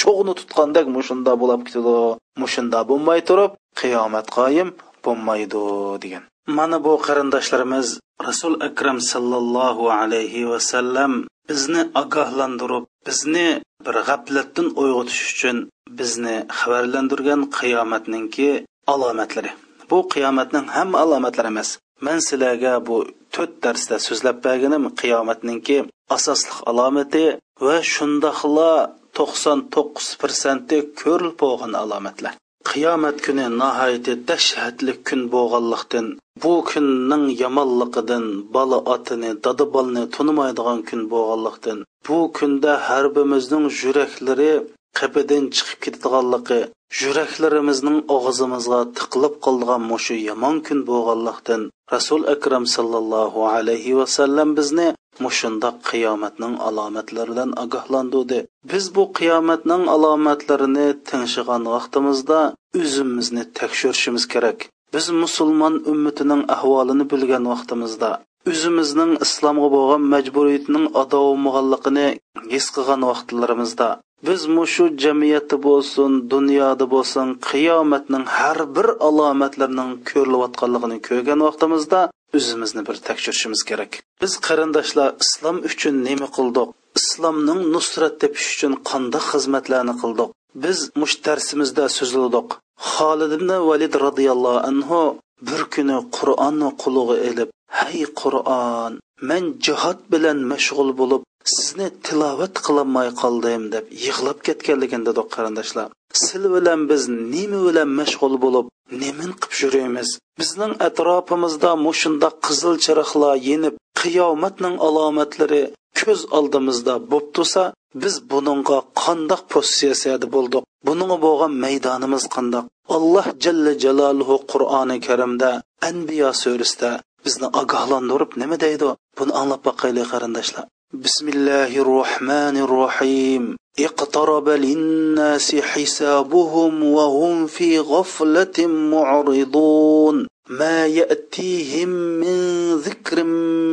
A: cho'g'ni tutgandek mushunda bo'lib ketadi mushunda bo'lmay turib qiyomat qoyim bo'lmaydi degan. Mana bu qarindoshlarimiz rasul akram sallallohu alayhi vasallam bizni ogohlantirib bizni bir g'aflatdan uyg'otish uchun bizni xabarlantirgan qiyomatninki alomatlari. Bu qiyomatning hamma alomatlari emas. Man sizlarga bu to'rt darsda so'zlab berganim qiyomatninki asosli alomati va shundoqla to'qson to'qqiz prosenti ko'rilib bo'lgan alomatlar. Qiyomat kuni nihoyatda dahshatli kun bo'lganlikdan bu kunning yomonligidan bola otini dada bolni tunimaydigan kun bo'lganlikdan bu kunda har birimizning yuraklari qabidan chiqib ketadiganligi yuraklarimizning og'zimizga tiqilib qolgan mushu yomon kun bo'lganlikdan rasul akram sallallohu alayhi vasallam bizni mushundoq qiyomatning alomatlaridan ogohlantirdi. Biz bu qiyomatning alomatlarini tingshigan vaqtimizda o'zimizni tekshirishimiz kerak. Biz musulmon ummatining ahvolini bilgan vaqtimizda o'zimizning islomga bo'lgan majburiyatining ado bo'lmaganligini his qilgan vaqtlarimizda biz mushu jamiyatda bo'lsin dunyoda bo'lsin qiyomatning har bir alomatlarining ko'rilayotganligini ko'rgan vaqtimizda o'zimizni bir tekshirishimiz kerak. Biz qarindoshlar islom uchun nima qildik? Islomning nusrat tepish uchun qanday xizmatlarni qildik? Biz mush darsimizda so'zladik xolid ibn valid roziyallohu anhu bir kuni qur'onni qulig'i ilib "Hey qur'on man jihod bilan mashg'ul bo'lib sizni tilovat qilolmay qoldim deb yig'lab ketganligini dedi qarindoshlar. Sil bilan biz nima bilan mashg'ul bo'lib nemin qilib yuramiz bizning atrofimizda mushundoq qizil chiroqlar yenib qiyomatning alomatlari ko'z oldimizda bo'p tursa biz buningga qandoq pozitsiyada bo'ldik buningga bo'lgan maydonimiz qandoq alloh jalla jaloluhu qur'oni karimda anbiyo surasida bizni ogohlantirib nima deydi buni anglab boqaylik qarindoshlar بسم الله الرحمن الرحيم اقترب للناس حسابهم وهم في غفلة معرضون ما يأتيهم من ذكر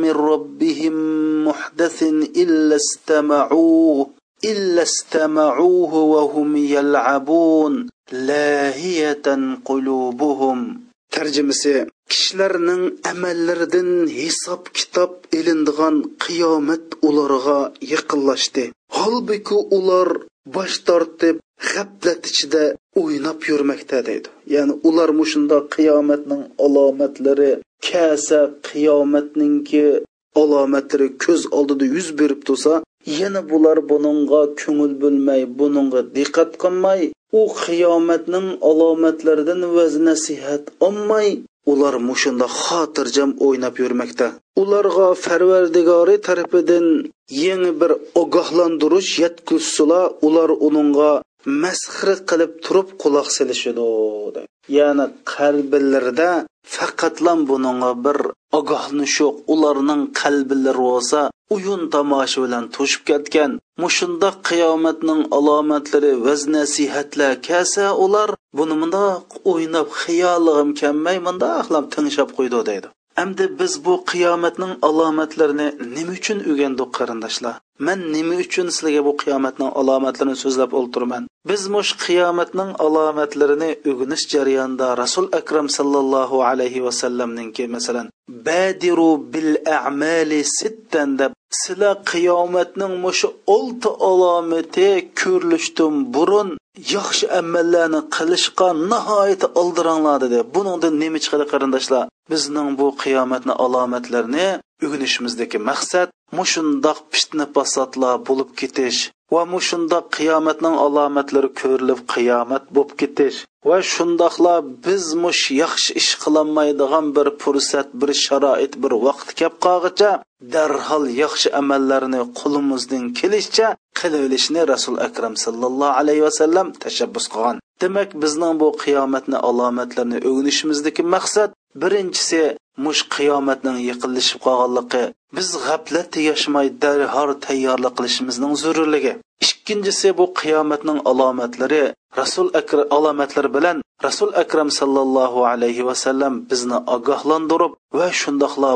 A: من ربهم محدث إلا استمعوه إلا استمعوه وهم يلعبون لاهية قلوبهم tarjimasi kishilarning amallaridan hisob kitob ilindigan qiyomat ularga yaqinlashdi holbuki ular bosh tortib g'aflat ichida o'ynab yurmoqda deydi. Ya'ni ular mushunda qiyomatning alomatlari kasa qiyomatningki alomatlari ko'z oldida yuz berib tursa yana bular buningga ko'ngil bo'lmay buningga diqqat qilmay u qiyomatning alomatlaridan vaz nasihat olmay ular mushunda xotirjam o'ynab yurmoqda ularga farvardigori tarafidan yangi bir ogohlantirish yetkizsila ular uningga masxira qilib turib quloq solishidi ya'ni qalbilarida faqatlan buninga bir ogohlanish ularning qalbilari bo'lsa uyun tomosha bilan to'shib ketgan. Mushundoq qiyomatning alomatlari vaz nasihatlar kelsa ular buni mundoq o'ynab xiyolig'im kelmay mundoqlab tinglab qo'ydi deydi. Endi biz bu qiyomatning alomatlarini nima uchun o'rgandik qarindoshlar? Man nima uchun sizlarga bu qiyomatning alomatlarini so'zlab o'ltirman biz mush qiyomatning alomatlarini o'g'inish jarayonida rasul akram sallallohu alayhi vasallamninki masalan badiru bil a'mali sittan deb sizlar qiyomatning mushu olti alomati ko'rilishdan burun yaxshi amallarni qilishga nihoyat oldiranglar dedi buningdan nima chiqadi qarindoshlar bizning bu qiyomatni alomatlarini o'rganishimizdagi maqsad mushundoq fitna fasodlar bo'lib ketish va mushundoq qiyomatning alomatlari ko'rilib qiyomat bo'lib ketish. Va shundoqla biz mush yaxshi ish qilolmaydigan bir fursat bir sharoit bir vaqt kelib qolg'icha darhol yaxshi amallarni qo'limizdan kelishicha qilaverishni rasul akram sallallohu alayhi vasallam tashabbus qilgan. Demak bizning bu qiyomatni alomatlarini o'rganishimizdagi maqsad birinchisi mush qiyomatning yiqilishib qolganligi biz g'aflatda yashmay darhol tayyorlik qilishimizning zarurligi. Ikkinchisi bu qiyomatning alomatlari rasul akram alomatlari bilan rasul akram sallallohu alayhi vasallam bizni ogohlantirib va shundoqla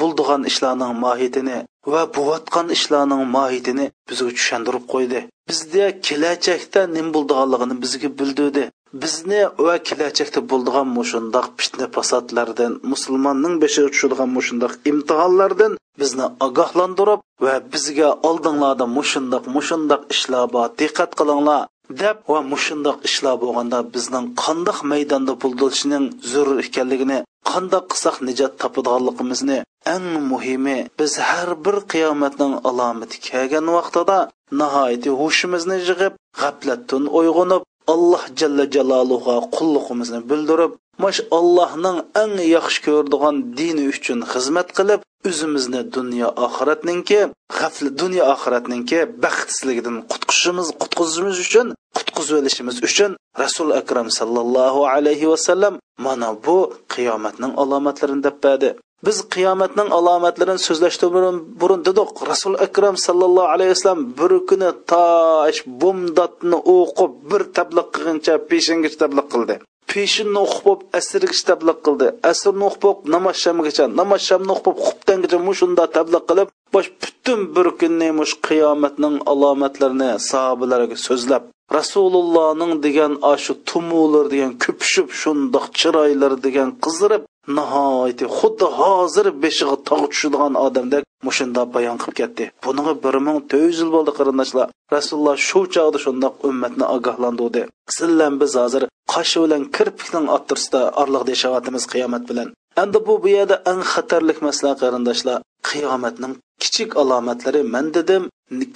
A: bo'ldigan ishlarning mohiyatini va bo'layotgan ishlarning mohiyatini bizga tushuntirib qo'ydi. Bizda kelajakda nim bo'ldiganligini bizga bildirdi. Bizni va kelajakda bo'ldigan mushundoq fitna fasodlardan musulmonning beshiga tushadigan mushundoq imtihonlardan bizni ogohlantirib va bizga oldinglarda mushundoq mushundoq ishlar bor diqqat qilinglar deb va mushundoq ishlar bo'lganda bizning qandoq maydonda buldilishining zarur ekanligini qandoq qilsak nijot topadiganligimizni eng muhimi biz har bir qiyomatning alomati kelgan vaqtida nihoyat hushimizni yig'ib g'aflatdan uyg'onib alloh jalla jaloluga qulligimizni bildirib mash allohning eng yaxshi ko'rdigan dini uchun xizmat qilib o'zimizni dunyo oxiratninki g'afli dunyo oxiratninki baxtsizligidan qutqizishimiz qutqizishimiz uchun qutqizib olishimiz uchun rasul akram sallallohu alayhi vasallam mana bu qiyomatning alomatlarini deb berdi biz qiyomatning alomatlarini so'zlashdan burun burun dedik. Rasul akram sallallohu alayhi vasallam bir kuni tosh bumdotni o'qib bir tabliq qilguncha peshingacha tabliq qildi. Peshinni o'qib bo'lib asrgacha tabliq qildi. Asrni o'qib bo'lib namoz shamgacha namoz shamni o'qib bo'lib xubtangacha mushunda tabliq qilib bosh butun bir kunni mush qiyomatning alomatlarini sahobalarga so'zlab rasulullohning degan shu tumular degan ko'pishib shundoq chiroylar degan qizirib nihoyatda xuddi hozir beshig'i tog' tushadigan odamdek mushunda bayon qilib ketdi. Buniga bir ming to'rt yuz yil bo'ldi qarindoshlar. Rasululloh shu chog'da shundoq ummatni ogohlantirdi. Sizlar biz hozir qoshi bilan kirpikning o'ttirsida orliq yashayotimiz qiyomat bilan. Endi bu bu yerda eng xatarlik masala qarindoshlar. Qiyomatning kichik alomatlari man dedim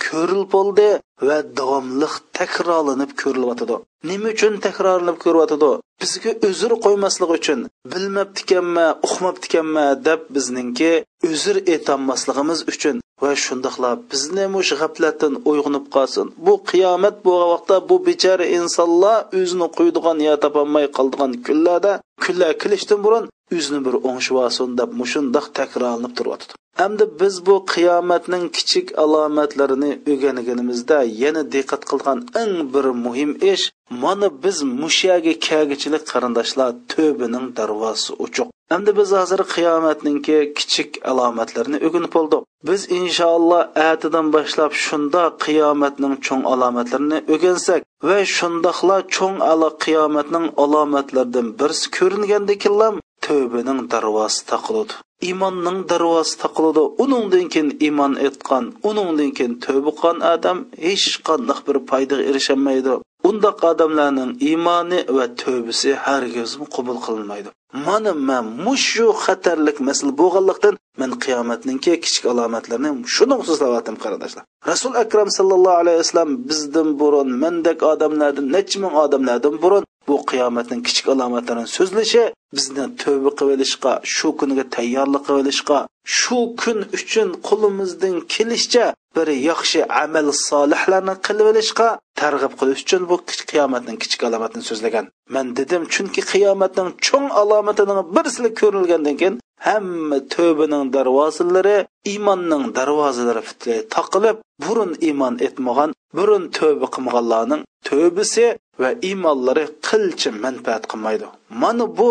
A: ko'rilib bo'ldi va davomliq takrorlanib ko'rilyotidi nima uchun takrorlanib ko'ryotidi bizga uzr qo'ymaslik uchun bilmabdikanma uqmabdikanma deb bizningki uzr aytolmasligimiz uchun. Va shundoqla bizni mush g'aflatdan uyg'unib qolsin. Bu qiyomat bo'lgan vaqtda bu bechora insonlar o'zini qo'ydigan yo topolmay qoldigan kunlarda kunlar kelishdan burun o'zini bir o'ngshib olsin deb mushundoq takrorlanib turyotidi endi biz bu qiyomatning kichik alomatlarini өгенігімізде yana diqqat qilgan eng bir muhim ish mana biz mushaga kagichilik qarindoshlar tövbining darvozasi ochiq endi biz hozir qiyomatninki kichik alomatlarini o'rganib oldik. Biz inshaalloh atidan boshlab shunda qiyomatning cho'ng alomatlarini o'rgansak va shundoqla cho'ng ala qiyomatning alomatlaridan birsi ko'ringandekinlam tövbining darvozi taqiladi iymonning darvozasi taqiladi uningdan keyin iymon etgan uningdan keyin tövba qilgan odam hech qanday bir foydaga erishaolmaydi undaq odamlarning iymoni va tövbisi hargiz qabul qilinmaydi. Mana man mushu xatarlik masala bo'lganlikdan man qiyomatninki kichik alomatlarini shuni so'zlayaptim qarindoshlar rasul akram sallallohu alayhi vasallam bizdan burun mandek odamlardan necha ming odamlardan burun bu qiyomatning kichik alomatlarini so'zlashi bizni tavba qilishga shu kuniga tayyorlik qilishga shu kun uchun qo'limizdan kelishicha bir yaxshi amal solihlarni qilib olishga targ'ib qilish uchun bu qiyomatning kichik alomatini so'zlagan. Man dedim chunki qiyomatning cho'ng alomatining birsili ko'rilgandan keyin hamma tövbining darvozalari iymonning darvozalari taqilib burun iymon etmagan burun tavba qilmaganlarning tavbasi va iymonlari qilchi manfaat qilmaydi. Mana bu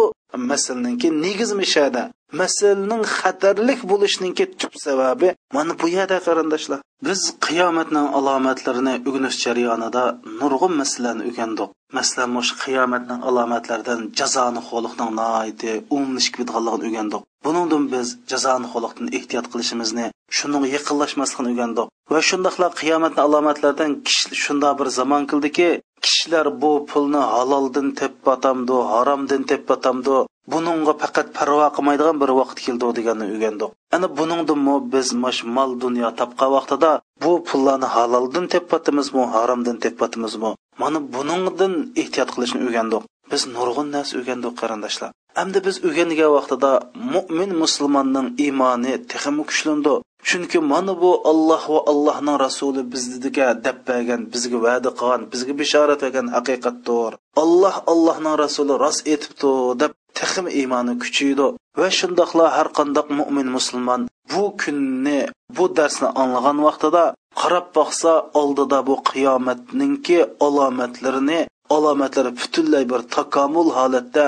A: masalaninki negiz mishada masalaning xatarlik bo'lishiningki tub sababi mana bu yerda qarindoshlar. Biz qiyomatning alomatlarini o'rganish jarayonida nurg'un masalalarni o'rgandik. Masalan mush qiyomatning alomatlaridan jazoni xoliqning noiti umlish ketganligini o'rgandik. Buningdan biz jazoni xoliqdan ehtiyot qilishimizni shuning yaqinlashmasligini o'rgandik. Va shundoqla qiyomatni alomatlaridan kishi shundoq bir zamon kildiki kishilar bu pulni haloldan tepbatamdi haromdan tepbatamdi buningga faqat parvo qilmaydigan bir vaqt keldi deganni o'rgandik ana buningdimi biz mash mol dunyo topgan vaqtida bu pullarni haloldan tepatimizmi haromdan tepatimizmi mana buningdan ehtiyot qilishni o'rgandik biz nurg'un narsa o'rgandik qarindoshlar. Hamda biz o'rgangan vaqtida mo'min musulmonning iymoni texmi kuchlandi chunki mana bu olloh va allohning rasuli bizga deb bergan bizga va'da qilgan bizga bishorat bergan haqiqatdir. Alloh allohning rasuli rost etibdi deb texim iymoni kuchaydi va shundoqla har qandoq mo'min musulmon bu kunni bu darsni anglagan vaqtida qarab boqsa oldida bu qiyomatninki alomatlarini alomatlari butunlay bir takomul holatda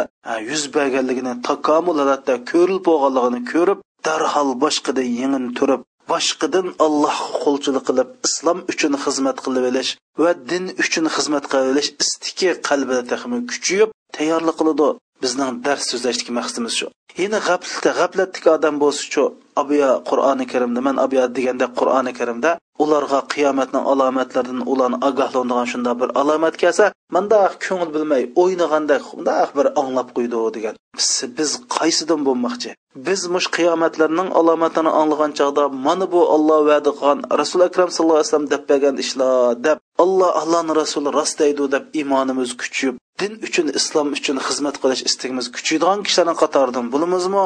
A: yuz berganligini takomul holatda ko'rilib bo'lganligini ko'rib darhol boshqada yengin turib boshqadan alloh qo'lchilik qilib islom uchun xizmat qilib olish va din uchun xizmat qilib olish istiki qalbida kuchayib tayyorlik qiladi. Bizning dars so'zlashdagi maqsadimiz shu. Yana g'aflatda g'aflatdagi odam bo'lsachu abiya qur'oni karimda man abiya deganda qur'oni karimda ularga qiyomatning alomatlaridan ularni ogohlantirgan shunday bir alomat kelsa mandaq ko'ngil bilmay o'ynaganda mundaq bir anglab qo'ydi degan. Biz, biz qaysidan bo'lmoqchi? Biz mush qiyomatlarning alomatini anglagan chog'da mana bu olloh va'da qilgan rasul akram sallallohu alayhi vasallam deb bergan ishlar deb alloh allohni rasuli rostaydi deb iymonimiz kuchib din uchun islom uchun xizmat qilish istagimiz kuchaydigan kishilarning qatoridan bo'lamizmi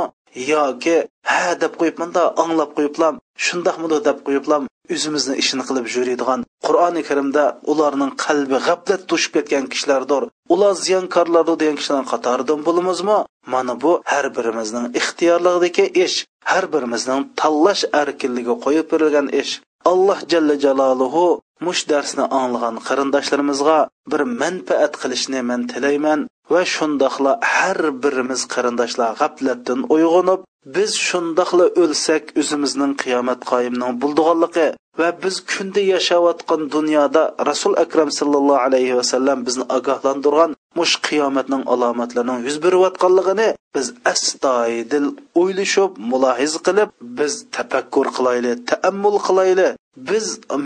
A: yoki ha deb qo'yibmanda anglab qo'yiblam shundoqmidi deb qo'yiblam o'zimizni ishini qilib yuradigan qur'oni karimda ularning qalbi g'aflat to'shib ketgan kishilardir. Ular ziyonkorlardir degan kishilarning qatoridan bo'lamizmi mana bu har birimizning ixtiyorligidagi ish har birimizning tanlash erkinligi qo'yib berilgan ish. Alloh jalla jaloluhu mush darsni anglagan qarindoshlarimizga bir manfaat qilishni man tilayman va shundoqla har birimiz qarindoshlar g'aflatdan uyg'onib biz shundoqla o'lsak o'zimizning qiyomat qoyimning bo'ldiganligi va biz kunda yashayotgan dunyoda rasul akram sallallohu alayhi vasallam bizni ogohlantirgan mush qiyomatning alomatlarining yuz berayotganligini biz astoydil o'ylashib mulohiz qilib biz tafakkur qilayli taammul qilayli biz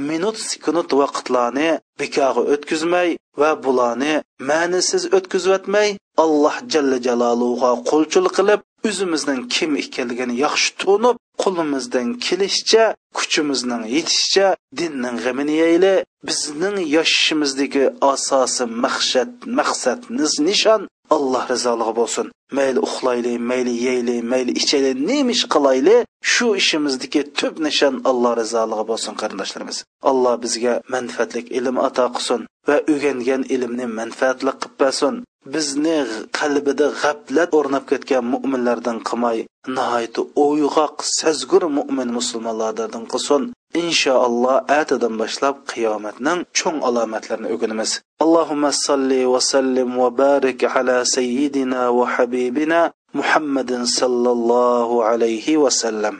A: minut sekund vaqtlarni bekorga o'tkazmay va bularni ma'nisiz o'tkazayotmay alloh jalla jaloluga qo'lchil qilib o'zimizning kim ekanligini yaxshi tunib qo'limizdan kelishicha kuchimizning yetishicha dinning g'amini yeyli bizning yashashimizdagi asosi maqsad maqsad nishon. Alloh rizoligi bo'lsin mayli uxlayli mayli yeyli mayli ichayli nima ish qilayli shu ishimizdagi tub nishon alloh rizoligi bo'lsin qarindoshlarimiz alloh bizga manfaatli ilm ato qilsin va o'rgangan ilmni manfaatli qilib bersin bizni qalbida g'aflat o'rnab ketgan mo'minlardan qilmay nihoyatda o'yg'oq sazgur mo'min musulmonlardan qilsin. Inshaalloh atadan boshlab qiyomatning cho'ng alomatlarini o'rganamiz allohumma salli va sallim va barik ala sayyidina va habibina muhammadin sallallohu alayhi va sallam.